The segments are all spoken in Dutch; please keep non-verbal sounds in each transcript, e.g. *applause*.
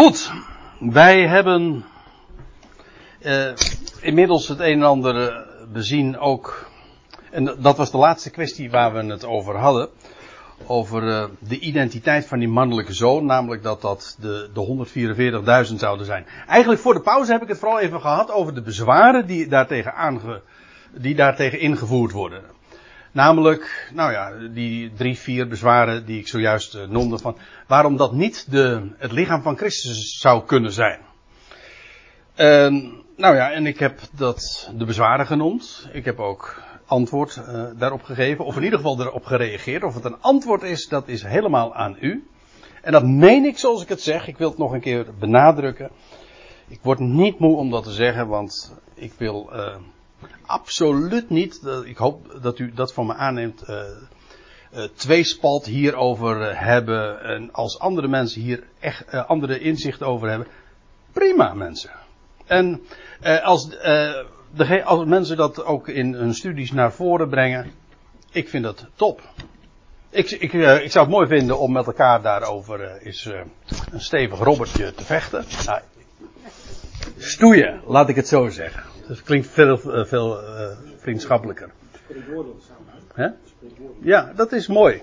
Goed, wij hebben uh, inmiddels het een en ander eh, bezien ook. En dat was de laatste kwestie waar we het over hadden. Over uh, de identiteit van die mannelijke zoon. Namelijk dat dat de, de 144.000 zouden zijn. Eigenlijk voor de pauze heb ik het vooral even gehad over de bezwaren die daartegen, die daartegen ingevoerd worden. Namelijk, nou ja, die drie, vier bezwaren die ik zojuist uh, noemde van waarom dat niet de, het lichaam van Christus zou kunnen zijn. En, nou ja, en ik heb dat de bezwaren genoemd. Ik heb ook antwoord uh, daarop gegeven, of in ieder geval erop gereageerd. Of het een antwoord is, dat is helemaal aan u. En dat meen ik zoals ik het zeg. Ik wil het nog een keer benadrukken. Ik word niet moe om dat te zeggen, want ik wil uh, absoluut niet, ik hoop dat u dat van me aanneemt, uh, uh, tweespalt hierover hebben. En als andere mensen hier echt andere inzichten over hebben, prima mensen. En als, de, als mensen dat ook in hun studies naar voren brengen, ik vind dat top. Ik, ik, ik zou het mooi vinden om met elkaar daarover eens een stevig robbertje te vechten. Nou, stoeien, laat ik het zo zeggen. Dat klinkt veel, veel vriendschappelijker. Hè? Ja, dat is mooi.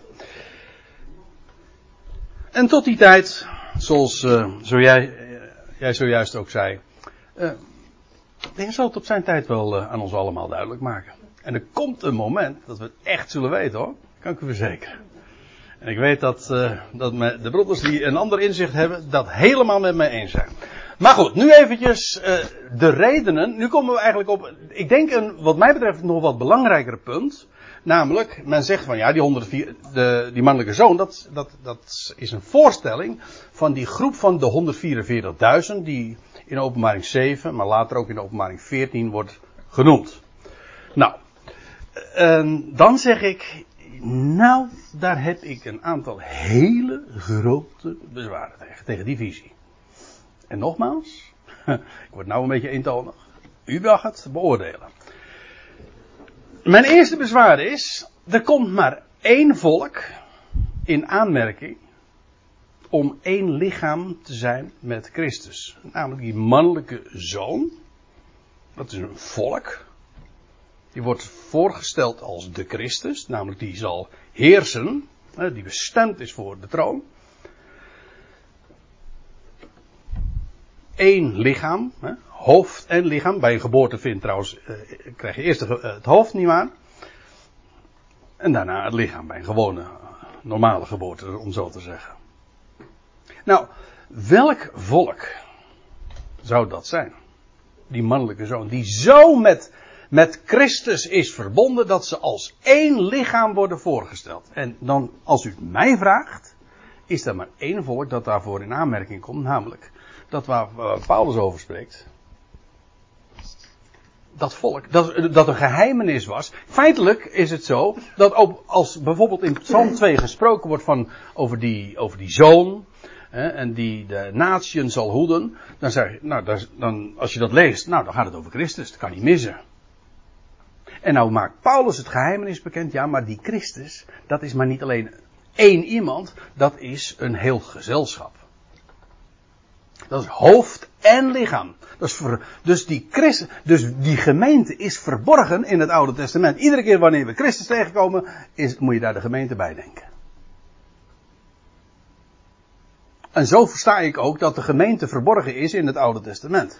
En tot die tijd, zoals uh, zo jij, jij zojuist ook zei, uh, hij zal het op zijn tijd wel uh, aan ons allemaal duidelijk maken. En er komt een moment dat we het echt zullen weten hoor, kan ik u verzekeren. En ik weet dat, dat me, de broeders die een ander inzicht hebben, dat helemaal met mij eens zijn. Maar goed, nu eventjes uh, de redenen. Nu komen we eigenlijk op, ik denk een, wat mij betreft nog wat belangrijker punt. Namelijk, men zegt van ja, die, 104, de, die mannelijke zoon, dat, dat, dat is een voorstelling van die groep van de 144.000 die in openbaring 7, maar later ook in openbaring 14 wordt genoemd. Nou, en dan zeg ik, nou, daar heb ik een aantal hele grote bezwaren tegen, tegen die visie. En nogmaals, *laughs* ik word nou een beetje eentonig. U mag het beoordelen. Mijn eerste bezwaar is, er komt maar één volk in aanmerking om één lichaam te zijn met Christus. Namelijk die mannelijke zoon. Dat is een volk. Die wordt voorgesteld als de Christus, namelijk die zal heersen, die bestemd is voor de troon. Eén lichaam, hoofd en lichaam. Bij een geboorte vindt trouwens, eh, krijg je eerst het hoofd niet aan. En daarna het lichaam bij een gewone, normale geboorte, om zo te zeggen. Nou, welk volk zou dat zijn? Die mannelijke zoon, die zo met, met Christus is verbonden dat ze als één lichaam worden voorgesteld. En dan, als u het mij vraagt, is er maar één volk dat daarvoor in aanmerking komt, namelijk dat waar Paulus over spreekt, dat volk, dat, dat een geheimenis was. Feitelijk is het zo dat ook als bijvoorbeeld in Psalm 2 gesproken wordt van, over, die, over die zoon. Hè, en die de natieën zal hoeden. Dan zeg je, nou, dan, als je dat leest, nou, dan gaat het over Christus. Dat kan niet missen. En nou maakt Paulus het geheimenis bekend. Ja, maar die Christus, dat is maar niet alleen één iemand. Dat is een heel gezelschap. Dat is hoofd en lichaam. Dat is dus, die dus die gemeente is verborgen in het Oude Testament. Iedere keer wanneer we Christus tegenkomen, is, moet je daar de gemeente bij denken. En zo versta ik ook dat de gemeente verborgen is in het Oude Testament.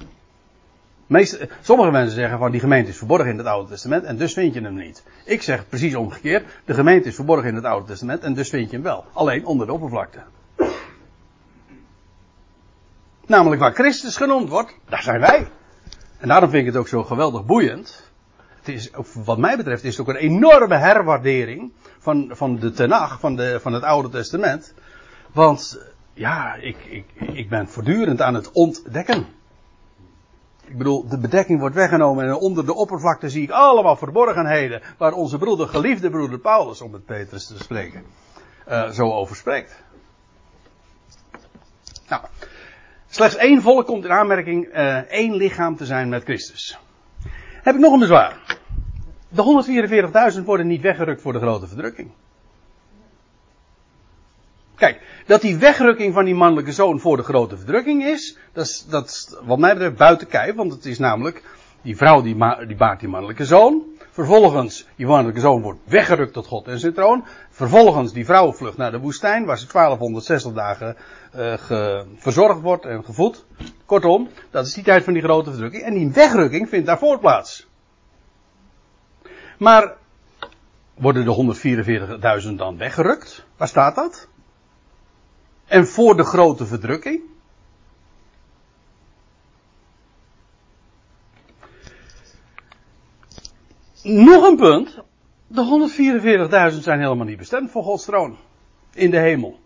Meest, sommige mensen zeggen van die gemeente is verborgen in het Oude Testament en dus vind je hem niet. Ik zeg precies omgekeerd. De gemeente is verborgen in het Oude Testament en dus vind je hem wel. Alleen onder de oppervlakte. Namelijk waar Christus genoemd wordt, daar zijn wij. En daarom vind ik het ook zo geweldig boeiend. Het is, wat mij betreft is het ook een enorme herwaardering van, van de Tenach, van, de, van het Oude Testament. Want ja, ik, ik, ik ben voortdurend aan het ontdekken. Ik bedoel, de bedekking wordt weggenomen en onder de oppervlakte zie ik allemaal verborgenheden waar onze broeder, geliefde broeder Paulus, om met Petrus te spreken, uh, zo over spreekt. Nou, Slechts één volk komt in aanmerking uh, één lichaam te zijn met Christus. Heb ik nog een bezwaar. De 144.000 worden niet weggerukt voor de grote verdrukking. Kijk, Dat die wegrukking van die mannelijke zoon voor de grote verdrukking is, dat is, dat wat mij betreft buiten kijf, want het is namelijk die vrouw die, die baart die mannelijke zoon. Vervolgens, mannelijke zoon wordt weggerukt tot God en zijn troon. Vervolgens, die vrouw vlucht naar de woestijn, waar ze 1260 dagen uh, verzorgd wordt en gevoed. Kortom, dat is die tijd van die grote verdrukking. En die wegrukking vindt daarvoor plaats. Maar worden de 144.000 dan weggerukt? Waar staat dat? En voor de grote verdrukking? Nog een punt. De 144.000 zijn helemaal niet bestemd voor Gods troon. In de hemel.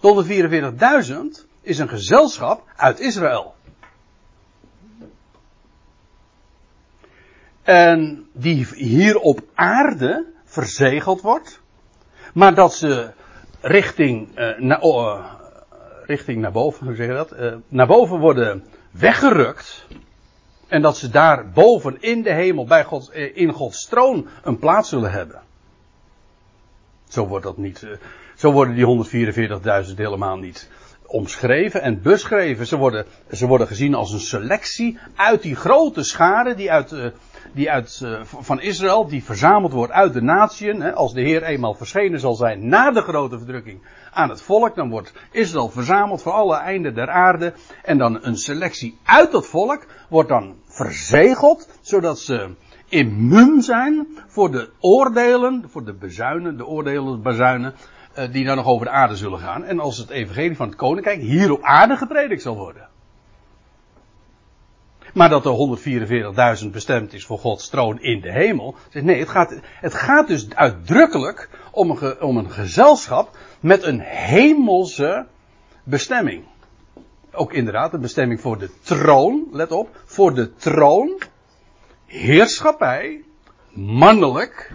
De 144.000 is een gezelschap uit Israël. En die hier op aarde verzegeld wordt. Maar dat ze richting, uh, na, uh, richting naar boven, hoe zeg je dat? Uh, naar boven worden weggerukt. En dat ze daar boven in de hemel, bij God, in Gods troon, een plaats zullen hebben. Zo wordt dat niet, zo worden die 144.000 helemaal niet omschreven en beschreven. Ze worden, ze worden gezien als een selectie uit die grote schade die uit, die uit, uh, van Israël, die verzameld wordt uit de natieën. Als de Heer eenmaal verschenen zal zijn na de grote verdrukking aan het volk, dan wordt Israël verzameld voor alle einden der aarde. En dan een selectie uit dat volk wordt dan verzegeld, zodat ze immuun zijn voor de oordelen, voor de bezuinen, de oordelen, bezuinen, die dan nog over de aarde zullen gaan. En als het evangelie van het koninkrijk hier op aarde gepredikt zal worden. Maar dat er 144.000 bestemd is voor Gods troon in de hemel. Nee, het gaat, het gaat dus uitdrukkelijk om een, om een gezelschap met een hemelse bestemming. Ook inderdaad een bestemming voor de troon, let op, voor de troon, heerschappij, mannelijk,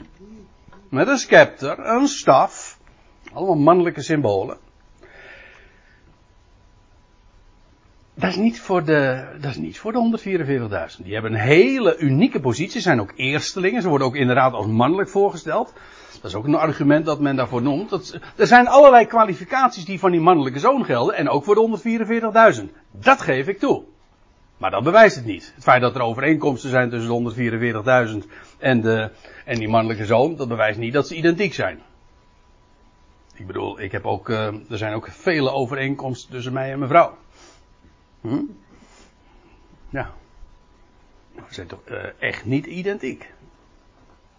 met een scepter, een staf, allemaal mannelijke symbolen. Dat is niet voor de, dat is niet voor de 144.000. Die hebben een hele unieke positie, zijn ook eerstelingen. Ze worden ook inderdaad als mannelijk voorgesteld. Dat is ook een argument dat men daarvoor noemt. Dat, er zijn allerlei kwalificaties die van die mannelijke zoon gelden. En ook voor de 144.000. Dat geef ik toe. Maar dat bewijst het niet. Het feit dat er overeenkomsten zijn tussen de 144.000 en, de, en die mannelijke zoon, dat bewijst niet dat ze identiek zijn. Ik bedoel, ik heb ook, uh, er zijn ook vele overeenkomsten tussen mij en mijn vrouw. Hm? Ja. We zijn toch uh, echt niet identiek.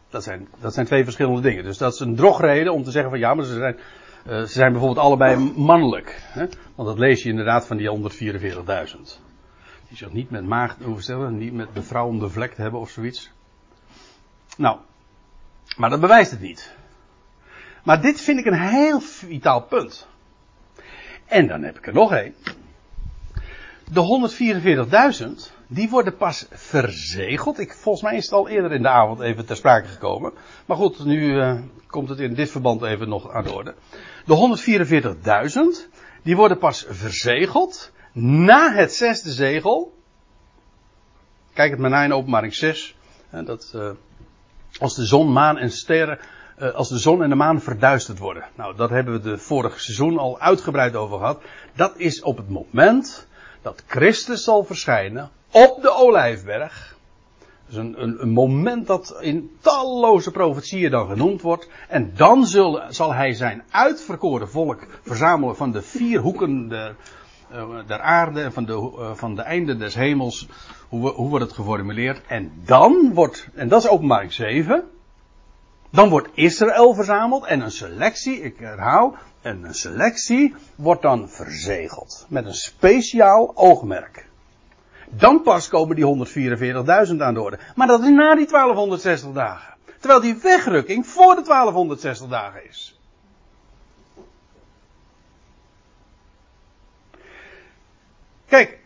Dat zijn, dat zijn twee verschillende dingen. Dus dat is een drogreden om te zeggen van ja, maar ze zijn, uh, ze zijn bijvoorbeeld allebei mannelijk. Hè? Want dat lees je inderdaad van die 144.000. Die zich niet met maagd hoeven stellen, niet met de vrouw bevlekt hebben of zoiets. Nou, maar dat bewijst het niet. Maar dit vind ik een heel vitaal punt. En dan heb ik er nog één. De 144.000, die worden pas verzegeld. Ik, volgens mij is het al eerder in de avond even ter sprake gekomen. Maar goed, nu uh, komt het in dit verband even nog aan de orde. De 144.000, die worden pas verzegeld na het zesde zegel. Kijk het maar na in openbaring 6. Hè, dat, uh, als de zon, maan en sterren, als de zon en de maan verduisterd worden. Nou, dat hebben we de vorige seizoen al uitgebreid over gehad. Dat is op het moment dat Christus zal verschijnen op de Olijfberg. Dus een, een, een, moment dat in talloze profetieën dan genoemd wordt. En dan zal hij zijn uitverkoren volk verzamelen van de vier hoeken der, uh, der aarde en van de, uh, van de einden des hemels. Hoe, hoe wordt het geformuleerd? En dan wordt, en dat is openbaring 7. Dan wordt Israël verzameld en een selectie, ik herhaal, en een selectie wordt dan verzegeld. Met een speciaal oogmerk. Dan pas komen die 144.000 aan de orde. Maar dat is na die 1260 dagen. Terwijl die wegrukking voor de 1260 dagen is. Kijk,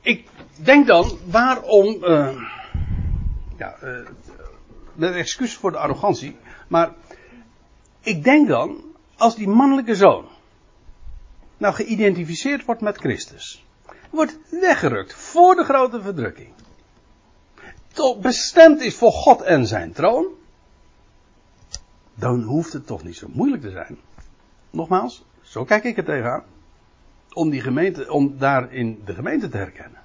ik denk dan waarom. Uh, ja, uh, met excuus voor de arrogantie. Maar ik denk dan, als die mannelijke zoon nou geïdentificeerd wordt met Christus, wordt weggerukt voor de grote verdrukking, tot bestemd is voor God en zijn troon, dan hoeft het toch niet zo moeilijk te zijn nogmaals, zo kijk ik er tegenaan. Om die gemeente, om daarin de gemeente te herkennen.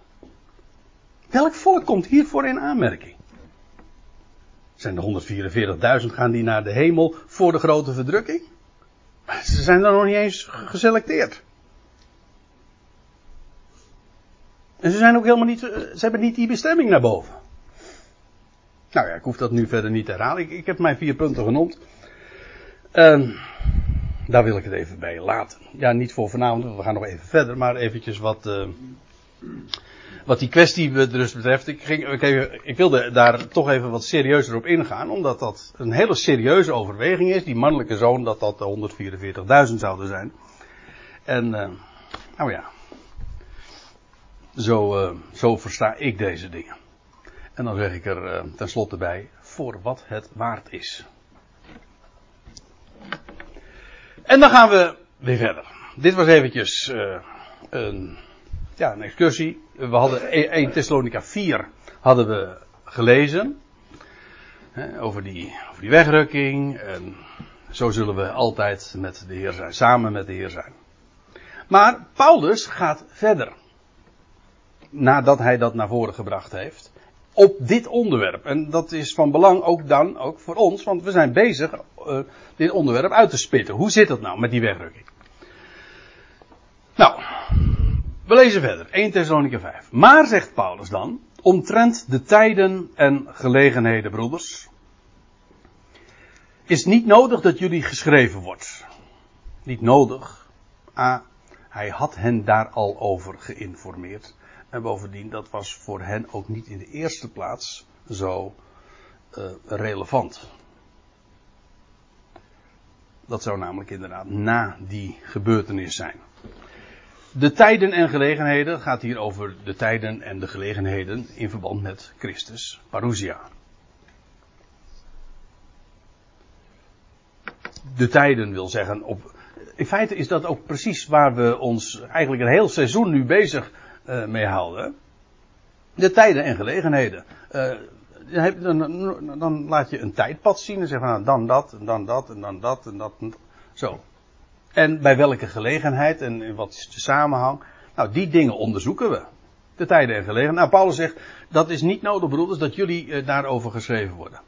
Welk volk komt hiervoor in aanmerking? Zijn de 144.000 gaan die naar de hemel voor de grote verdrukking? Ze zijn dan nog niet eens geselecteerd. En ze zijn ook helemaal niet, ze hebben niet die bestemming naar boven. Nou ja, ik hoef dat nu verder niet te herhalen. Ik, ik heb mijn vier punten genoemd. En daar wil ik het even bij laten. Ja, niet voor vanavond, we gaan nog even verder, maar eventjes wat, uh, wat die kwestie dus betreft. Ik, ging, ik, wilde daar toch even wat serieuzer op ingaan, omdat dat een hele serieuze overweging is. Die mannelijke zoon, dat dat de 144.000 zouden zijn. En, uh, nou ja, zo, uh, zo versta ik deze dingen. En dan zeg ik er tenslotte bij, voor wat het waard is. En dan gaan we weer verder. Dit was eventjes uh, een, ja, een excursie. We hadden 1 Thessalonica 4 hadden we gelezen. Over, die, over die wegrukking. En zo zullen we altijd met de Heer zijn. Samen met de Heer zijn. Maar Paulus gaat verder. Nadat hij dat naar voren gebracht heeft op dit onderwerp. En dat is van belang ook dan, ook voor ons, want we zijn bezig uh, dit onderwerp uit te spitten. Hoe zit het nou met die wegrukking? Nou, we lezen verder. 1 Thessalonica 5. Maar, zegt Paulus dan, omtrent de tijden en gelegenheden, broeders, is niet nodig dat jullie geschreven wordt. Niet nodig. Ah, hij had hen daar al over geïnformeerd. En bovendien, dat was voor hen ook niet in de eerste plaats zo uh, relevant. Dat zou namelijk inderdaad na die gebeurtenis zijn. De tijden en gelegenheden gaat hier over de tijden en de gelegenheden in verband met Christus, parousia. De tijden wil zeggen op. In feite is dat ook precies waar we ons eigenlijk een heel seizoen nu bezig uh, mee houden. De tijden en gelegenheden. Uh, dan, dan, laat je een tijdpad zien en zeg van nou, dan dat, en dan dat, en dan dat, en dat. En zo. En bij welke gelegenheid en wat is de samenhang? Nou, die dingen onderzoeken we. De tijden en gelegenheden. Nou, Paulus zegt, dat is niet nodig, broeders, dat jullie uh, daarover geschreven worden.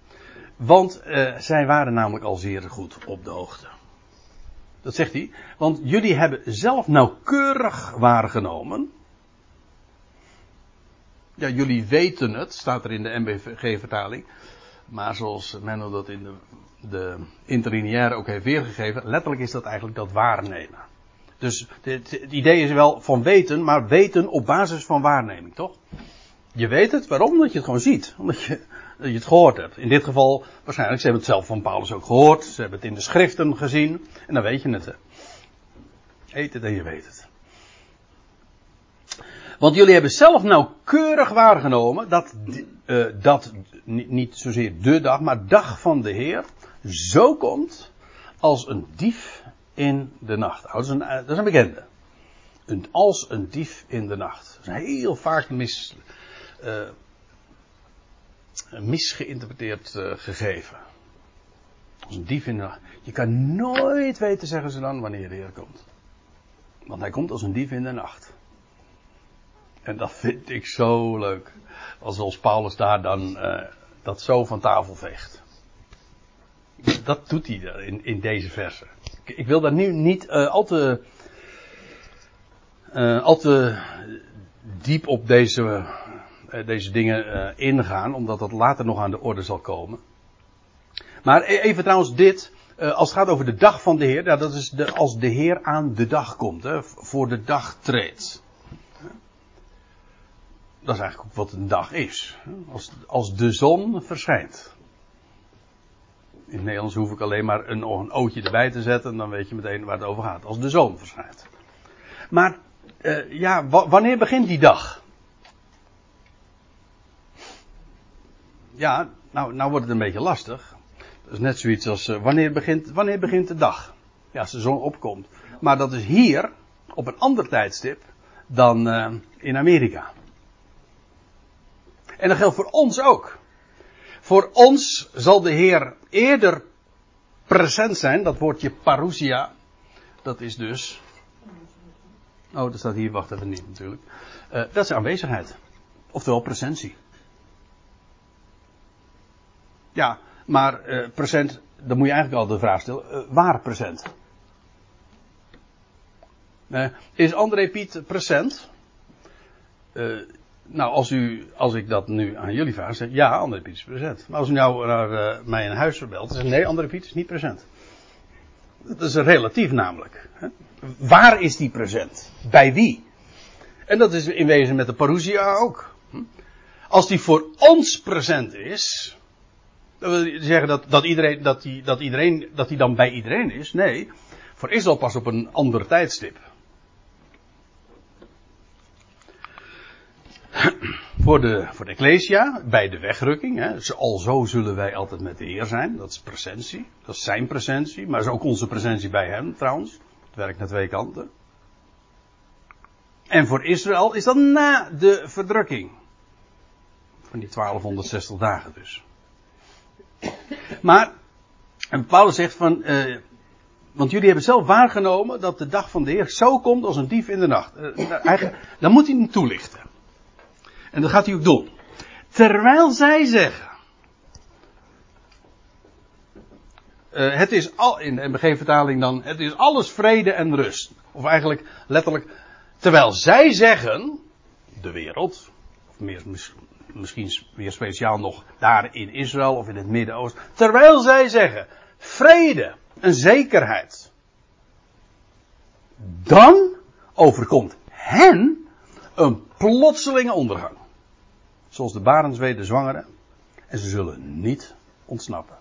Want uh, zij waren namelijk al zeer goed op de hoogte. Dat zegt hij. Want jullie hebben zelf nauwkeurig waargenomen ja, jullie weten het, staat er in de MBG-vertaling. Maar zoals Menno dat in de, de interlineaire ook heeft weergegeven, letterlijk is dat eigenlijk dat waarnemen. Dus het, idee is wel van weten, maar weten op basis van waarneming, toch? Je weet het, waarom? Omdat je het gewoon ziet. Omdat je, dat je het gehoord hebt. In dit geval, waarschijnlijk, ze hebben het zelf van Paulus ook gehoord. Ze hebben het in de schriften gezien. En dan weet je het. Eet het en je weet het. Want jullie hebben zelf nauwkeurig waargenomen dat, uh, dat niet zozeer de dag, maar dag van de Heer zo komt als een dief in de nacht. Dat, is een, dat is een bekende. Als een dief in de nacht. Dat is heel vaak mis, uh, misgeïnterpreteerd uh, gegeven. Als een dief in de nacht. Je kan nooit weten, zeggen ze dan, wanneer de Heer komt. Want hij komt als een dief in de nacht. En dat vind ik zo leuk. Als Paulus daar dan uh, dat zo van tafel veegt. Dat doet hij in, in deze verse. Ik, ik wil daar nu niet uh, al te, uh, al te diep op deze, deze dingen ingaan, omdat dat later nog aan de orde zal komen. Maar e-, even trouwens dit, als het gaat over de dag van de Heer, dat is de, als de Heer aan de dag komt, hè, voor de dag treedt dat is eigenlijk ook wat een dag is. Als, als de zon verschijnt. In het Nederlands hoef ik alleen maar een, een ootje erbij te zetten en dan weet je meteen waar het over gaat. Als de zon verschijnt. Maar uh, ja, wanneer begint die dag? Ja, nou, nou wordt het een beetje lastig. Dat is net zoiets als uh, wanneer, begint, wanneer begint de dag? Ja, als de zon opkomt. Maar dat is hier op een ander tijdstip dan uh, in Amerika. En dat geldt voor ons ook. Voor ons zal de Heer eerder present zijn, dat woordje parousia, dat is dus. Oh, dat staat hier, wacht even niet natuurlijk. Uh, dat is aanwezigheid. Oftewel presentie. Ja, maar uh, present, dan moet je eigenlijk al de vraag stellen, uh, waar present? is André Piet present? Nou, als, u, als ik dat nu aan jullie vraag, zeg ja, André Piet is present. Maar als u nou naar mij in huis verbelt, dan zegt nee, André Piet is niet present. Dat is relatief namelijk. Hè? Waar is die present? Bij wie? En dat is in wezen met de parousia ook. Als die voor ons present is, dat wil zeggen dat, dat, iedereen, dat, die, dat, iedereen, dat die dan bij iedereen is. Nee, voor Israël pas op een ander tijdstip. Voor de, voor de Ecclesia, bij de wegrukking. Hè. Al zo zullen wij altijd met de Heer zijn. Dat is presentie. Dat is zijn presentie. Maar is ook onze presentie bij hem trouwens. Het werkt naar twee kanten. En voor Israël is dat na de verdrukking. Van die 1260 dagen dus. Maar, en Paulus zegt van, eh, want jullie hebben zelf waargenomen dat de dag van de Heer zo komt als een dief in de nacht. Eh, dan moet hij hem toelichten. En dat gaat hij ook doen. Terwijl zij zeggen. Uh, het is al, in de MBG-vertaling dan, het is alles vrede en rust. Of eigenlijk letterlijk, terwijl zij zeggen, de wereld, of meer, misschien meer speciaal nog daar in Israël of in het Midden-Oosten, terwijl zij zeggen, vrede en zekerheid, dan overkomt hen een plotselinge ondergang. Zoals de barenswee de zwangere. En ze zullen niet ontsnappen.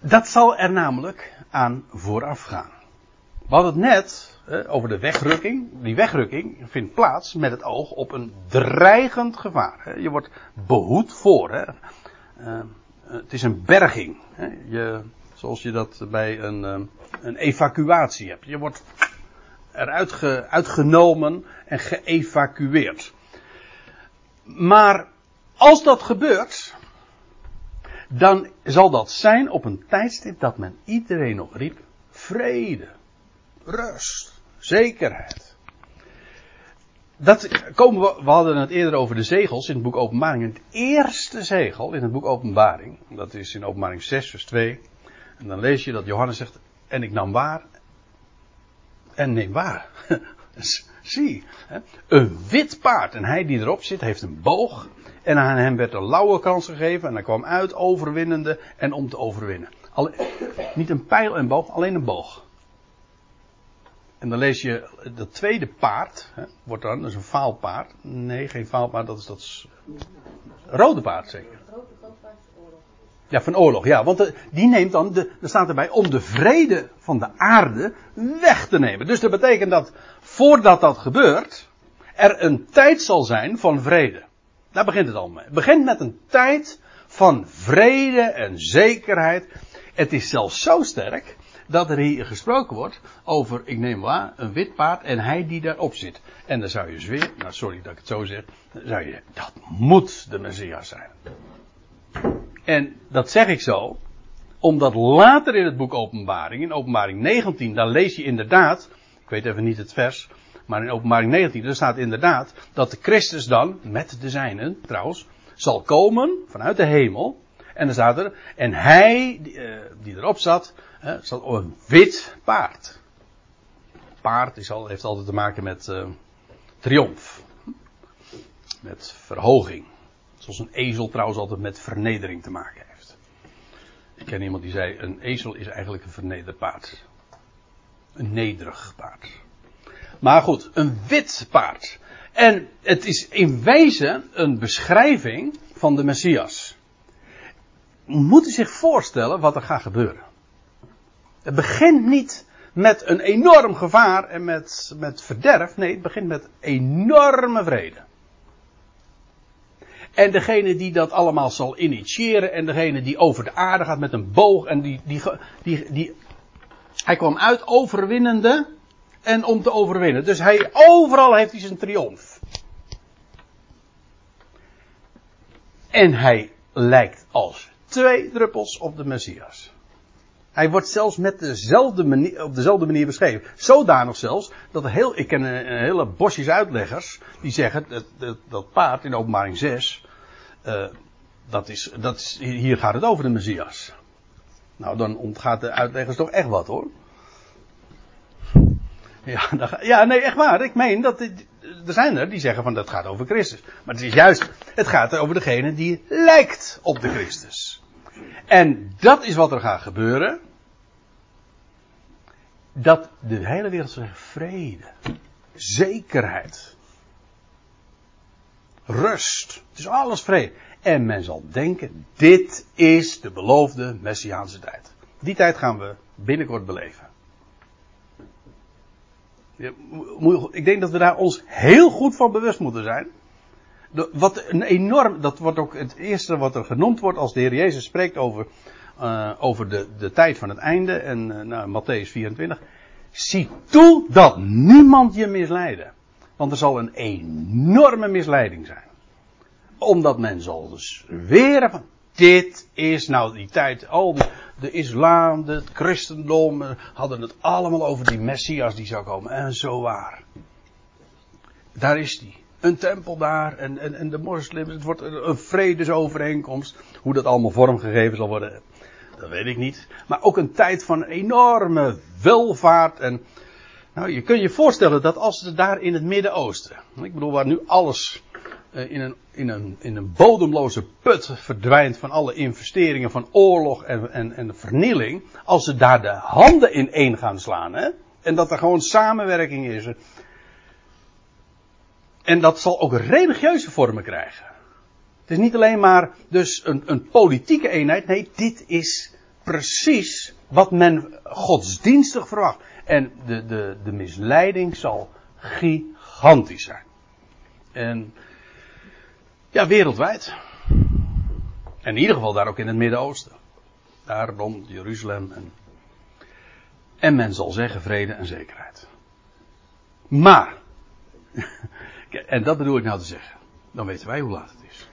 Dat zal er namelijk aan vooraf gaan. We hadden het net over de wegrukking. Die wegrukking vindt plaats met het oog op een dreigend gevaar. Hè. Je wordt behoed voor. Hè. Uh, het is een berging. Hè. Je, zoals je dat bij een, uh, een evacuatie hebt. Je wordt eruit ge, uitgenomen en geëvacueerd. Maar als dat gebeurt, dan zal dat zijn op een tijdstip dat men iedereen nog riep: vrede, rust, zekerheid. Dat komen we, we hadden het eerder over de zegels in het boek Openbaring. Het eerste zegel in het boek Openbaring, dat is in Openbaring 6, vers 2. En dan lees je dat Johannes zegt: En ik nam waar en neem waar. *laughs* Zie, een wit paard. En hij die erop zit heeft een boog. En aan hem werd een lauwe kans gegeven. En hij kwam uit overwinnende en om te overwinnen. Alle, niet een pijl en boog, alleen een boog. En dan lees je dat tweede paard. Hè, wordt dan, dat is een faalpaard. Nee, geen faalpaard, dat is dat rode paard zeker. Ja, van oorlog, ja. Want de, die neemt dan, de, er staat erbij, om de vrede van de aarde weg te nemen. Dus dat betekent dat voordat dat gebeurt, er een tijd zal zijn van vrede. Daar begint het al mee. Het begint met een tijd van vrede en zekerheid. Het is zelfs zo sterk dat er hier gesproken wordt over, ik neem waar, een wit paard en hij die daarop zit. En dan zou je zweer, nou sorry dat ik het zo zeg, dan zou je, dat moet de Messias zijn. En dat zeg ik zo, omdat later in het boek Openbaring, in Openbaring 19, dan lees je inderdaad, ik weet even niet het vers, maar in Openbaring 19, daar staat inderdaad dat de Christus dan, met de zijnen trouwens, zal komen vanuit de hemel. En dan staat er, en hij die, die erop zat, zat op een wit paard. Paard is al, heeft altijd te maken met uh, triomf. Met verhoging. Zoals een ezel trouwens altijd met vernedering te maken heeft. Ik ken iemand die zei: een ezel is eigenlijk een vernederd paard. Een nederig paard. Maar goed, een wit paard. En het is in wezen een beschrijving van de Messias. Moet u zich voorstellen wat er gaat gebeuren. Het begint niet met een enorm gevaar en met, met verderf. Nee, het begint met enorme vrede. En degene die dat allemaal zal initiëren. En degene die over de aarde gaat met een boog. En die, die, die, die, hij kwam uit overwinnende. En om te overwinnen. Dus hij, overal heeft hij zijn triomf. En hij lijkt als twee druppels op de Messias. Hij wordt zelfs met dezelfde manier, op dezelfde manier beschreven. Zodanig zelfs dat heel, ik ken een, een hele bosjes uitleggers die zeggen dat, dat, dat paard in openbaring 6, uh, dat is, dat is, hier gaat het over de Messias. Nou, dan ontgaat de uitleggers toch echt wat hoor. Ja, ja, nee, echt waar. Ik meen dat. er zijn er die zeggen van dat gaat over Christus. Maar het is juist. Het gaat over degene die lijkt op de Christus. En dat is wat er gaat gebeuren. Dat de hele wereld zegt vrede. Zekerheid. Rust. Het is alles vrede. En men zal denken, dit is de beloofde Messiaanse tijd. Die tijd gaan we binnenkort beleven. Ik denk dat we daar ons heel goed van bewust moeten zijn. Wat een enorm, dat wordt ook het eerste wat er genoemd wordt als de Heer Jezus spreekt over, uh, over de, de tijd van het einde. En uh, nou, Matthäus 24. Zie toe dat niemand je misleiden. Want er zal een enorme misleiding zijn. Omdat men zal dus weren van, dit is nou die tijd. Die, de islam, het christendom hadden het allemaal over die messias die zou komen. En zo waar. Daar is die. Een tempel daar en, en, en de moslims. Het wordt een vredesovereenkomst. Hoe dat allemaal vormgegeven zal worden, dat weet ik niet. Maar ook een tijd van enorme welvaart. En nou, je kunt je voorstellen dat als ze daar in het Midden-Oosten. Ik bedoel, waar nu alles eh, in een, in, een, in een bodemloze put verdwijnt van alle investeringen van oorlog en, en, en vernieling. Als ze daar de handen in één gaan slaan. Hè, en dat er gewoon samenwerking is. En dat zal ook religieuze vormen krijgen. Het is niet alleen maar dus een, een politieke eenheid. Nee, dit is precies wat men godsdienstig verwacht. En de, de, de misleiding zal gigantisch zijn. En ja, wereldwijd. En in ieder geval daar ook in het Midden-Oosten. Daar rond Jeruzalem. En, en men zal zeggen vrede en zekerheid. Maar, *laughs* en dat bedoel ik nou te zeggen. Dan weten wij hoe laat het is.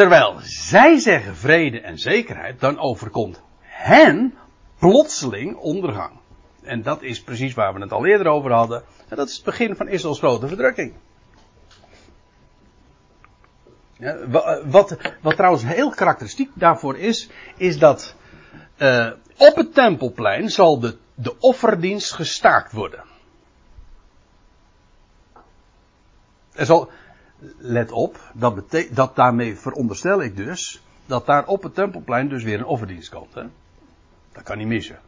Terwijl zij zeggen vrede en zekerheid, dan overkomt hen plotseling ondergang. En dat is precies waar we het al eerder over hadden. En dat is het begin van Israëls grote verdrukking. Ja, wat, wat trouwens heel karakteristiek daarvoor is, is dat uh, op het tempelplein zal de, de offerdienst gestaakt worden. Er zal, let op, dat, betekent, dat daarmee veronderstel ik dus dat daar op het tempelplein dus weer een offerdienst komt. Hè? Dat kan niet missen.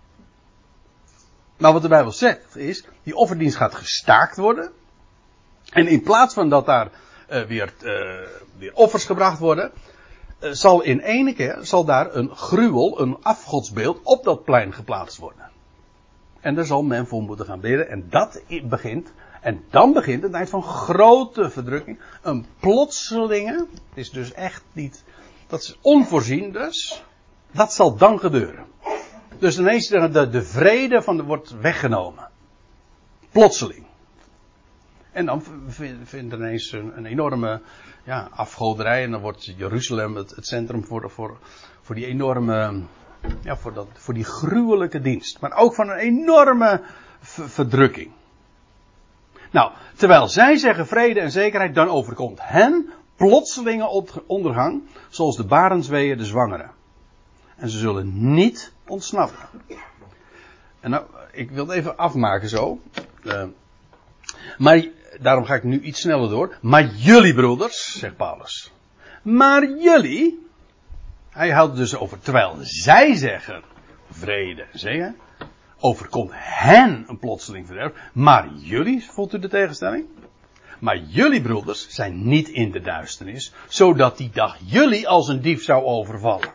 Maar wat de Bijbel zegt is, die offerdienst gaat gestaakt worden. En in plaats van dat daar uh, weer, uh, weer offers gebracht worden, uh, zal in ene keer zal daar een gruwel, een afgodsbeeld op dat plein geplaatst worden. En daar zal men voor moeten gaan bidden. En dat begint, en dan begint een tijd van grote verdrukking. Een plotselinge, het is dus echt niet, dat is onvoorzien dus. Dat zal dan gebeuren. Dus ineens de, de vrede van de, wordt weggenomen. Plotseling. En dan vindt ineens een, een, enorme ja, afgoderij. En dan wordt Jeruzalem het, het centrum voor, voor, voor die enorme. Ja, voor, dat, voor die gruwelijke dienst. Maar ook van een enorme verdrukking. Nou, terwijl zij zeggen vrede en zekerheid, dan overkomt hen plotselinge ondergang. Zoals de barensweeën de zwangere. En ze zullen niet ontsnappen. En nou, ik wil het even afmaken zo. Uh, maar daarom ga ik nu iets sneller door. Maar jullie broeders, zegt Paulus. Maar jullie. Hij houdt dus over, terwijl zij zeggen vrede zeggen, overkomt hen een plotseling verderf. Maar jullie, voelt u de tegenstelling? Maar jullie broeders zijn niet in de duisternis, zodat die dag jullie als een dief zou overvallen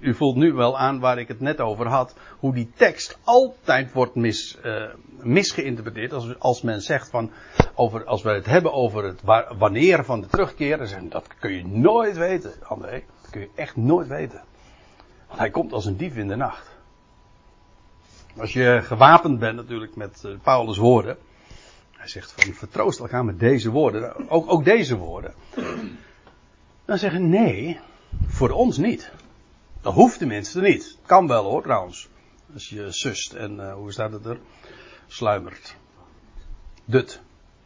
u voelt nu wel aan waar ik het net over had, hoe die tekst altijd wordt mis, uh, misgeïnterpreteerd. Als, als men zegt van, over, als we het hebben over het wanneer van de terugkeer, dan dat kun je nooit weten, André. Dat kun je echt nooit weten. Want hij komt als een dief in de nacht. Als je gewapend bent natuurlijk met uh, Paulus' woorden. Hij zegt van vertroost elkaar met deze woorden. Ook, ook deze woorden. Dan zeggen nee, voor ons niet. Dat hoeft tenminste niet. Kan wel hoor, trouwens. Als je sust en uh, hoe staat het er? Sluimert. Dut.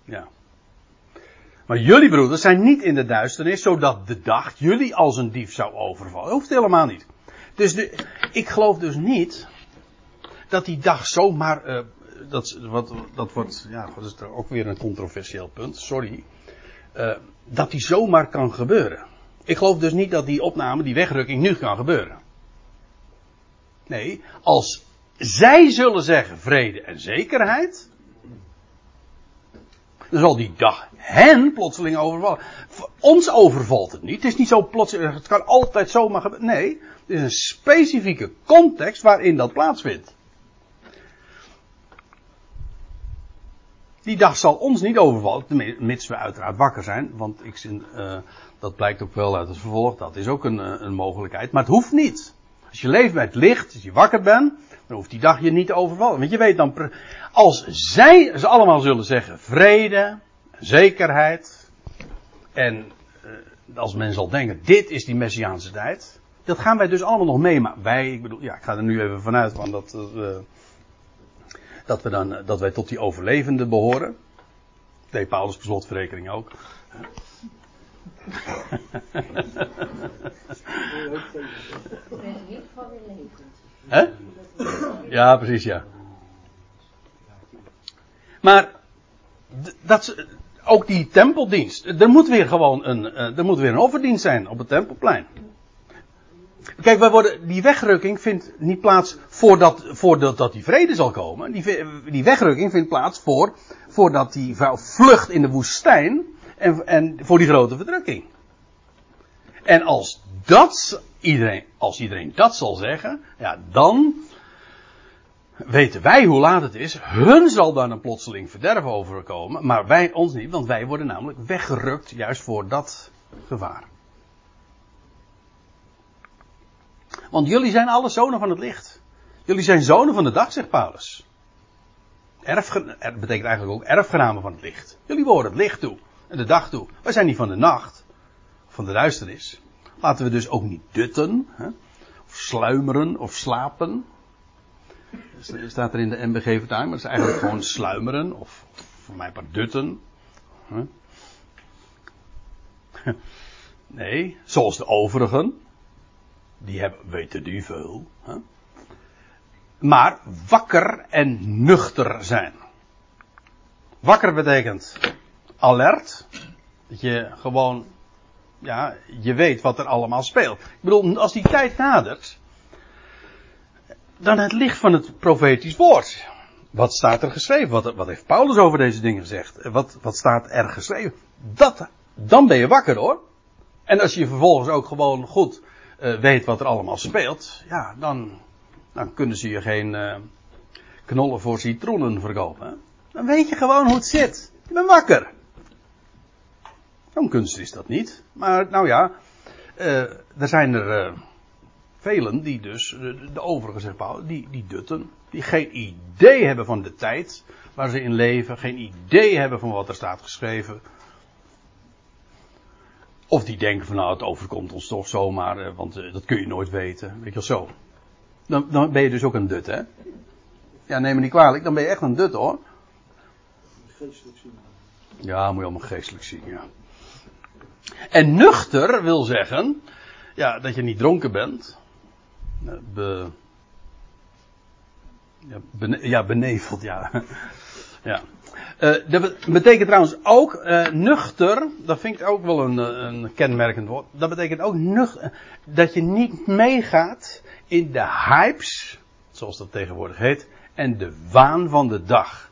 Ja. Maar jullie broeders zijn niet in de duisternis, zodat de dag jullie als een dief zou overvallen. Dat hoeft helemaal niet. Dus ik geloof dus niet dat die dag zomaar. Uh, dat, wat, dat wordt. Ja, dat is ook weer een controversieel punt, sorry. Uh, dat die zomaar kan gebeuren. Ik geloof dus niet dat die opname, die wegrukking, nu kan gebeuren. Nee, als zij zullen zeggen vrede en zekerheid. Dan zal die dag hen plotseling overvallen. Ons overvalt het niet. Het is niet zo plotseling. Het kan altijd zomaar gebeuren. Nee, het is een specifieke context waarin dat plaatsvindt. Die dag zal ons niet overvallen, mits we uiteraard wakker zijn. Want ik uh, dat blijkt ook wel uit het vervolg. Dat is ook een, eh, een mogelijkheid. Maar het hoeft niet. Als je leeft bij het licht, als je wakker bent, dan hoeft die dag je niet te overvallen. Want je weet dan, als zij ze allemaal zullen zeggen vrede, zekerheid. En uh, als men zal denken, dit is die Messiaanse tijd. Dat gaan wij dus allemaal nog meemaken. Wij, ik bedoel, ja, ik ga er nu even vanuit van dat, uh, dat, we dan, dat wij tot die overlevenden behoren. Deed Paulus per slotverrekening ook. *laughs* Hè? Ja, precies, ja. Maar dat, ook die tempeldienst. Er moet weer gewoon een, eh, er moet weer een offerdienst zijn op het tempelplein. Kijk, wij worden, die wegrukking vindt niet plaats voordat, voordat dat die vrede zal komen. Die, die wegrukking vindt plaats voor, voordat die vlucht in de woestijn en, en voor die grote verdrukking. En als dat iedereen, als iedereen dat zal zeggen, ja, dan weten wij hoe laat het is. Hun zal dan een plotseling verderf overkomen, maar wij ons niet, want wij worden namelijk weggerukt juist voor dat gevaar. Want jullie zijn alle zonen van het licht. Jullie zijn zonen van de dag, zegt Paulus. Erfgen er betekent eigenlijk ook erfgenamen van het licht. Jullie behoren het licht toe en de dag toe. Wij zijn niet van de nacht, van de duisternis. Laten we dus ook niet dutten, hè, of sluimeren of slapen. Staat er in de MBG vertaling, maar dat is eigenlijk gewoon sluimeren of, voor mij maar dutten. Hè. Nee, zoals de overigen. Die hebben, weten die veel. Hè? Maar wakker en nuchter zijn. Wakker betekent alert. Dat je gewoon, ja, je weet wat er allemaal speelt. Ik bedoel, als die tijd nadert, dan het licht van het profetisch woord. Wat staat er geschreven? Wat, heeft Paulus over deze dingen gezegd? Wat, wat staat er geschreven? Dat, dan ben je wakker hoor. En als je vervolgens ook gewoon goed uh, weet wat er allemaal speelt, ja, dan, dan kunnen ze je geen uh, knollen voor citroenen verkopen. Dan weet je gewoon hoe het zit. Je bent wakker. Zo'n kunst is dat niet. Maar nou ja, uh, er zijn er velen die dus, de, overige zeg Paul, die, die dutten. Die geen idee hebben van de tijd waar ze in leven. Geen idee hebben van wat er staat geschreven. Of die denken van nou het overkomt ons toch zomaar, eh, want dat kun je nooit weten. Weet je wel zo. Dan, dan ben je dus ook een dut hè. Ja neem me niet kwalijk, dan ben je echt een dut hoor. Geestelijk zien. Ja, moet je allemaal geestelijk zien, ja. En nuchter wil zeggen, ja, dat je niet dronken bent. Eh, be, ja, ja beneveld, ja. *laughs* ja. Uh, dat betekent trouwens ook uh, nuchter, dat vind ik ook wel een, eh, een kenmerkend woord. Dat betekent ook nuchter, dat je niet meegaat in de hypes, zoals dat tegenwoordig heet, en de waan van de dag.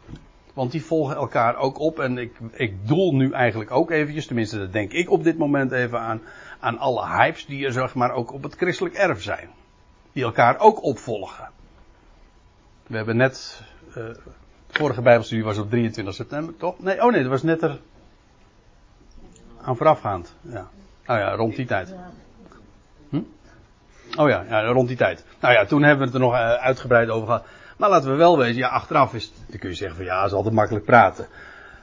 Want die volgen elkaar ook op en ik, ik doel nu eigenlijk ook eventjes, tenminste dat denk ik op dit moment even aan, aan alle hypes die er zeg maar ook op het christelijk erf zijn. Die elkaar ook opvolgen. We hebben net uh, vorige Bijbelstudie was op 23 september, toch? Nee, oh nee, dat was net er aan voorafgaand. Ja. Nou ja, rond die tijd. Hm? Oh ja, ja, rond die tijd. Nou ja, toen hebben we het er nog eh, uitgebreid over gehad. Maar laten we wel weten, ja, achteraf is, dan kun je zeggen van ja, is altijd makkelijk praten.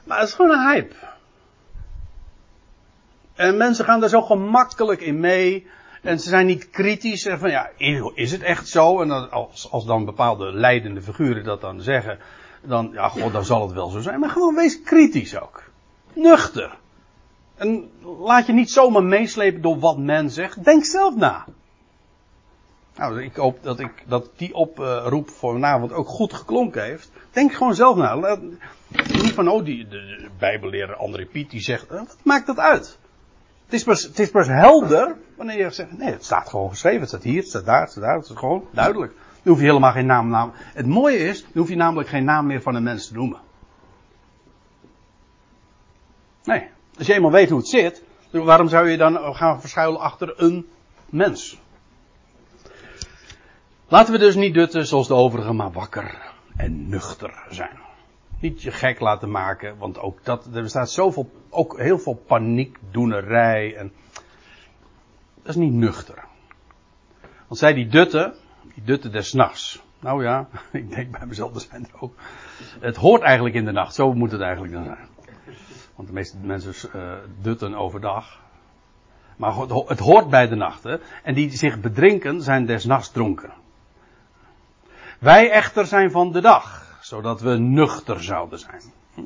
Maar het is gewoon een hype. En mensen gaan daar zo gemakkelijk in mee. En ze zijn niet kritisch. En van ja, is het echt zo? En als, als dan bepaalde leidende figuren dat dan zeggen. Dan, ja, god, dan zal het wel zo zijn. Maar gewoon wees kritisch ook. Nuchter. En laat je niet zomaar meeslepen door wat men zegt. Denk zelf na. Nou, ik hoop dat, ik, dat die oproep voor vanavond ook goed geklonken heeft. Denk gewoon zelf na. Niet van, oh, die, de, bijbelleraar André Piet die zegt, wat maakt dat uit? Het is, pas, het is pas helder wanneer je zegt, nee, het staat gewoon geschreven. Het staat hier, het staat daar, het staat daar. Het is gewoon duidelijk. Dan hoef je helemaal geen naam, naam. Het mooie is, dan hoef je namelijk geen naam meer van een mens te noemen. Nee. Als je eenmaal weet hoe het zit, waarom zou je dan gaan verschuilen achter een mens? Laten we dus niet dutten zoals de overigen, maar wakker en nuchter zijn. Niet je gek laten maken, want ook dat, er bestaat zoveel, ook heel veel paniekdoenerij en dat is niet nuchter. Want zij die dutten, die dutten des nachts. Nou ja, *laughs* ik denk bij mezelf, er zijn er ook. Het hoort eigenlijk in de nacht, zo moet het eigenlijk dan zijn. Want de meeste mensen uh, dutten overdag. Maar het hoort bij de nacht. Hè? En die zich bedrinken zijn des nachts dronken. Wij echter zijn van de dag, zodat we nuchter zouden zijn. Hm?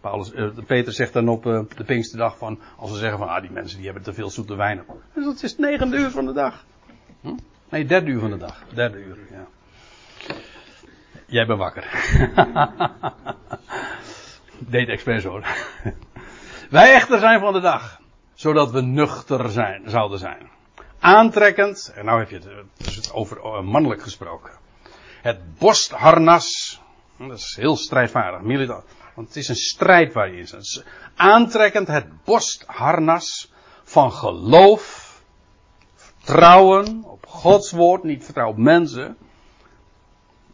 Paulus, uh, Peter zegt dan op uh, de Pinksterdag van, als ze zeggen van, ah die mensen die hebben te veel zoete wijn. Dus dat is negen uur van de dag. Hm? Nee, derde uur van de dag. Derde uur, ja. Jij bent wakker. *laughs* Deed expres hoor. *laughs* Wij echter zijn van de dag, zodat we nuchter zijn, zouden zijn. Aantrekkend, en nou heb je het, het over uh, mannelijk gesproken het borstharnas. Dat is heel strijdvaardig, militair. Want het is een strijd waar je in zit. Aantrekkend het borstharnas van geloof, vertrouwen op Gods woord, niet vertrouwen op mensen.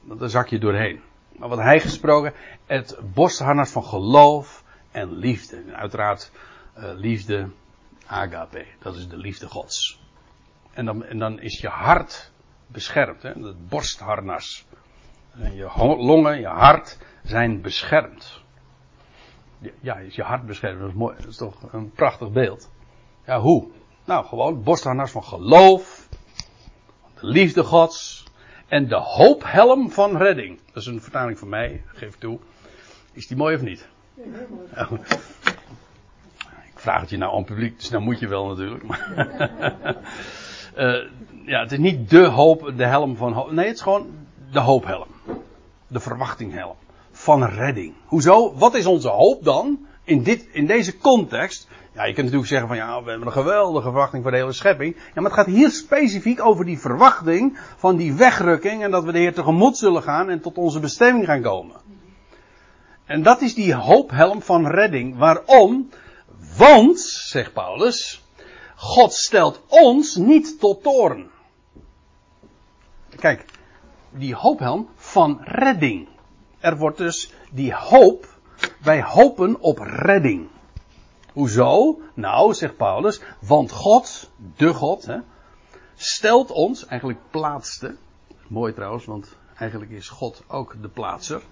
Daar zak je doorheen. Maar wat hij gesproken, het borstharnas van geloof en liefde. En uiteraard uh, liefde, agape, dat is de liefde Gods. En dan, en dan is je hart beschermd. Hè? Het borstharnas. En je longen, je hart zijn beschermd. Ja, is je hart beschermd. Dat is, mooi. dat is toch een prachtig beeld. Ja, hoe? Nou, gewoon borstharnas van geloof. De liefde gods. En de hoophelm van redding. Dat is een vertaling van mij, geef toe. Is die mooi of niet? Ja, ik vraag het je nou aan publiek, dus nou moet je wel natuurlijk. *laughs* uh, ja, het is niet de hoop, de helm van hoop. Nee, het is gewoon de hoophelm. De verwachtinghelm. Van redding. Hoezo? Wat is onze hoop dan? In, dit, in deze context. Ja, je kunt natuurlijk zeggen van ja, we hebben een geweldige verwachting voor de hele schepping. Ja, maar het gaat hier specifiek over die verwachting van die wegrukking. En dat we de Heer tegemoet zullen gaan en tot onze bestemming gaan komen. En dat is die hoophelm van redding. Waarom? Want, zegt Paulus, God stelt ons niet tot toren. Kijk, die hoophelm van redding. Er wordt dus die hoop, wij hopen op redding. Hoezo? Nou, zegt Paulus, want God, de God, hè, stelt ons, eigenlijk plaatste, mooi trouwens, want eigenlijk is God ook de plaatser.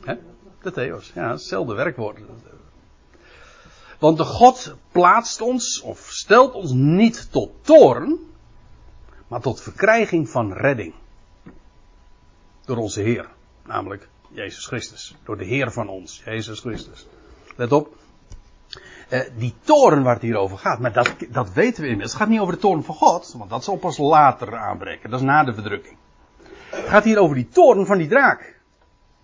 Hè? De Theos, ja, hetzelfde werkwoord. Want de God plaatst ons, of stelt ons niet tot toren, maar tot verkrijging van redding. Door onze Heer, namelijk Jezus Christus. Door de Heer van ons, Jezus Christus. Let op, eh, die toren waar het hier over gaat, maar dat, dat weten we inmiddels. Het gaat niet over de toren van God, want dat zal pas later aanbreken. Dat is na de verdrukking. Het gaat hier over die toren van die draak.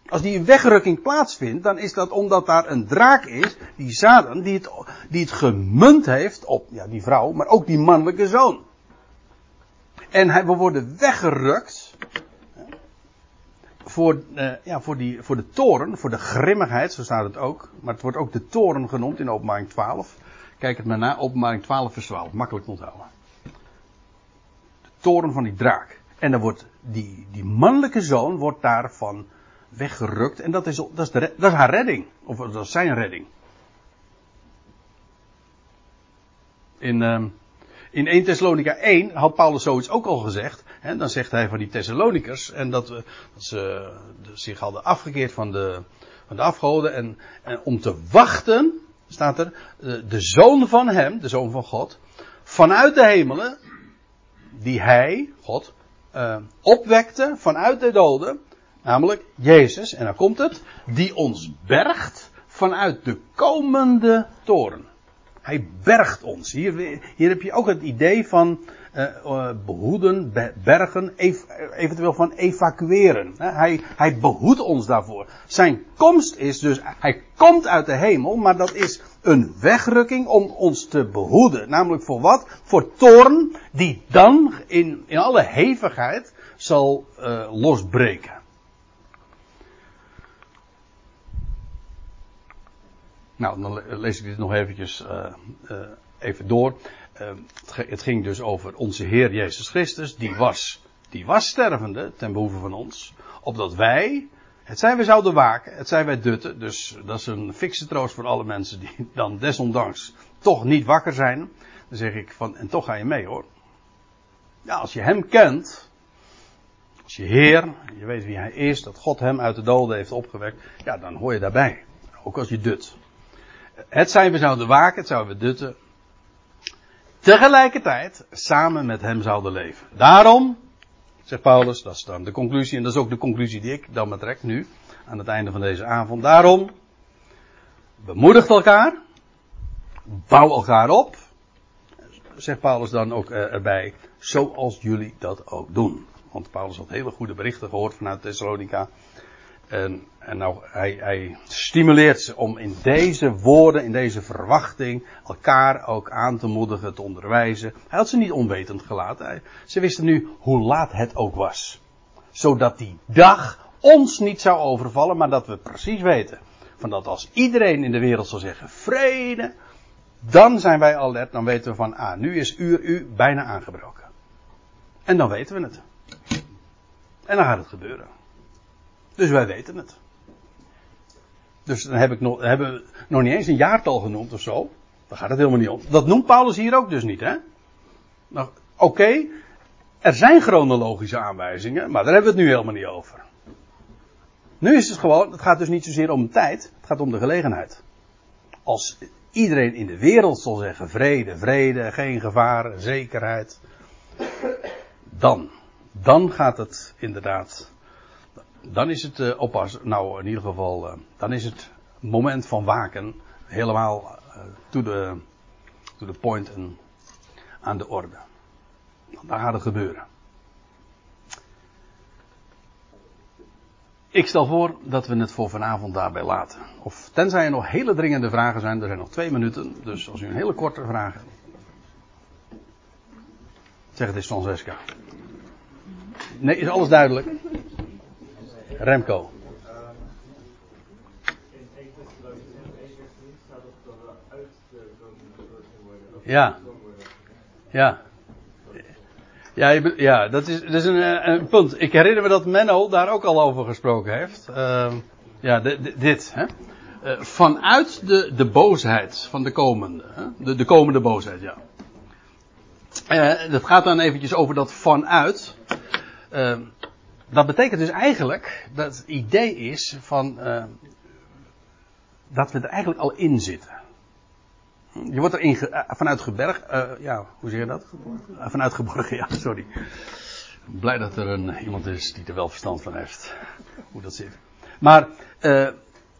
Als die wegrukking plaatsvindt, dan is dat omdat daar een draak is, die Satan, die het, die het gemunt heeft op ja, die vrouw, maar ook die mannelijke zoon. En we worden weggerukt voor, uh, ja, voor, die, voor de toren, voor de grimmigheid, zo staat het ook. Maar het wordt ook de toren genoemd in openbaring 12. Kijk het maar na, openbaring 12 vers 12, makkelijk onthouden. De toren van die draak. En dan wordt die, die mannelijke zoon wordt daarvan weggerukt. En dat is, dat is, de, dat is haar redding. Of dat is zijn redding. In, uh, in 1 Thessalonica 1 had Paulus zoiets ook al gezegd. Hè, dan zegt hij van die Thessalonikers. En dat, dat ze zich hadden afgekeerd van de, van de afgoden. En, om te wachten staat er, de zoon van hem, de zoon van God, vanuit de hemelen, die hij, God, uh, opwekte vanuit de doden, namelijk Jezus, en dan komt het, die ons bergt vanuit de komende toren. Hij bergt ons. Hier, hier heb je ook het idee van uh, behoeden, bergen, eventueel van evacueren. Hij, hij behoedt ons daarvoor. Zijn komst is dus, hij komt uit de hemel, maar dat is een wegrukking om ons te behoeden. Namelijk voor wat? Voor toorn die dan in, alle hevigheid zal uh, losbreken. Nou, dan lees ik dit nog eventjes uh, even door. Uh, het ging dus over onze Heer Jezus Christus. Die was, die was stervende ten behoeve van ons. Opdat wij, het zijn we zouden waken, het zijn wij dutten. Dus dat is een fikse troost voor alle mensen die dan desondanks toch niet wakker zijn. Dan zeg ik van, en toch ga je mee hoor. Ja, als je hem kent, als je Heer, je weet wie hij is, dat God hem uit de doden heeft opgewekt, ja, dan hoor je daarbij. Ook als je dut. Het zijn we zouden waken, het zouden we dutten. Tegelijkertijd samen met hem zouden leven. Daarom, zegt Paulus, dat is dan de conclusie, en dat is ook de conclusie die ik dan betrek nu, aan het einde van deze avond. Daarom, bemoedigt elkaar, bouw elkaar op, zegt Paulus dan ook eh, erbij, zoals jullie dat ook doen. Want Paulus had hele goede berichten gehoord vanuit Thessalonica. En, en nou, hij, hij stimuleert ze om in deze woorden, in deze verwachting, elkaar ook aan te moedigen, te onderwijzen. Hij had ze niet onwetend gelaten. ze wisten nu hoe laat het ook was. Zodat die dag ons niet zou overvallen, maar dat we precies weten. Van dat als iedereen in de wereld zal zeggen vrede, dan zijn wij alert, dan weten we van, ah, nu is uur u bijna aangebroken. En dan weten we het. En dan gaat het gebeuren. Dus wij weten het. Dus dan heb ik nog, hebben we nog niet eens een jaartal genoemd of zo. Daar gaat het helemaal niet om. Dat noemt Paulus hier ook dus niet, hè? Nou, oké. er zijn chronologische aanwijzingen, maar daar hebben we het nu helemaal niet over. Nu is het gewoon, het gaat dus niet zozeer om tijd, het gaat om de gelegenheid. Als iedereen in de wereld zal zeggen vrede, vrede, geen gevaar, zekerheid, dan, dan gaat het inderdaad dan is het uh, oppas, nou in ieder geval, uh, dan is het moment van waken helemaal uh, to, the, to the point en aan de orde. Dan gaat het gebeuren. Ik stel voor dat we het voor vanavond daarbij laten. Of tenzij er nog hele dringende vragen zijn, er zijn nog twee minuten, dus als u een hele korte vraag. Zeg het eens Francesca. Nee, is alles duidelijk? Remco. Ja. Ja. Ja, ja dat, is, dat is een, eh, een, punt. Ik herinner me dat Menno daar ook al over gesproken heeft. Uh, ja, dit. Hè? Uh, vanuit de, de boosheid van de komende. Hè? De, de komende boosheid, ja. Uh, dat gaat dan eventjes over dat vanuit dat betekent dus eigenlijk dat het idee is van uh, dat we er eigenlijk al in zitten. Je wordt er uh, vanuit geberg, uh, ja, hoe zeg je dat? vanuit geborgen, ja, sorry. Blij dat er een, iemand is die er wel verstand van heeft. Hoe dat zit. Maar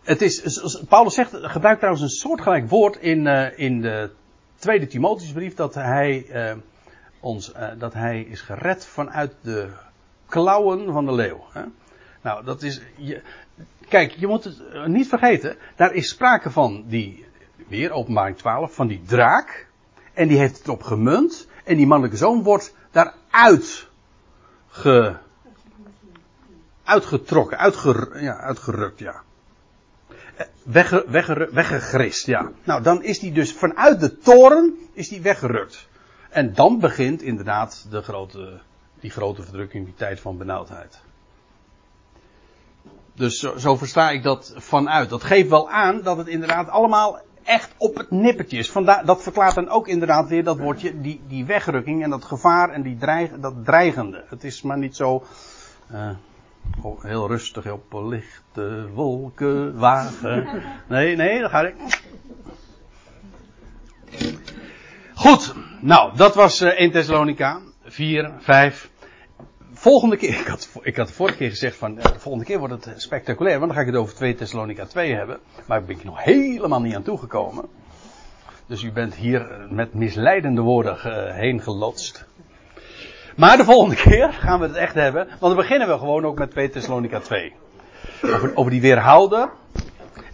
het is, Paulus zegt, gebruikt trouwens een soortgelijk woord in, in de tweede Timotheusbrief dat hij ons, dat hij is gered vanuit de klauwen van de leeuw. Hè? Nou, dat is. Je, kijk, je moet het eh, niet vergeten. Daar is sprake van die. Weer openbaring 12. Van die draak. En die heeft het op gemunt. En die mannelijke zoon wordt daaruit. Ge, uitgetrokken. Uitger, ja, uitgerukt, ja. Eh, wegge, wegge, weggegrist, ja. Nou, dan is die dus vanuit de toren. Is die weggerukt. En dan begint inderdaad de grote die grote verdrukking, die tijd van benauwdheid. Dus zo, zo, versta ik dat vanuit. Dat geeft wel aan dat het inderdaad allemaal echt op het nippertje is. Vandaar, dat verklaart dan ook inderdaad weer dat woordje, die, die wegrukking en dat gevaar en die dreig, dat dreigende. Het is maar niet zo uh, heel rustig op lichte wolken wagen. Nee, nee, dan ga ik. Goed, nou, dat was uh, 1 Thessalonica 4, 5. Volgende keer, ik had, ik had de vorige keer gezegd van, uh, de volgende keer wordt het spectaculair, want dan ga ik het over 2 Thessalonica 2 hebben. Maar daar ben ik nog helemaal niet aan toegekomen. Dus u bent hier met misleidende woorden uh, heen gelotst. Maar de volgende keer gaan we het echt hebben, want dan beginnen we gewoon ook met 2 Thessalonica 2. Over, over die weerhouder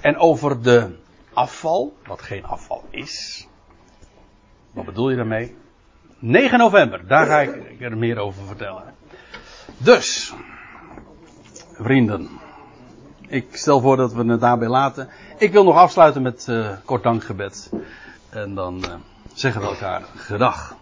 en over de afval, wat geen afval is. Wat bedoel je daarmee? 9 november, daar ga ik er meer over vertellen. Dus, vrienden, ik stel voor dat we het daarbij laten. Ik wil nog afsluiten met uh, kort dankgebed. En dan uh, zeggen we elkaar gedag.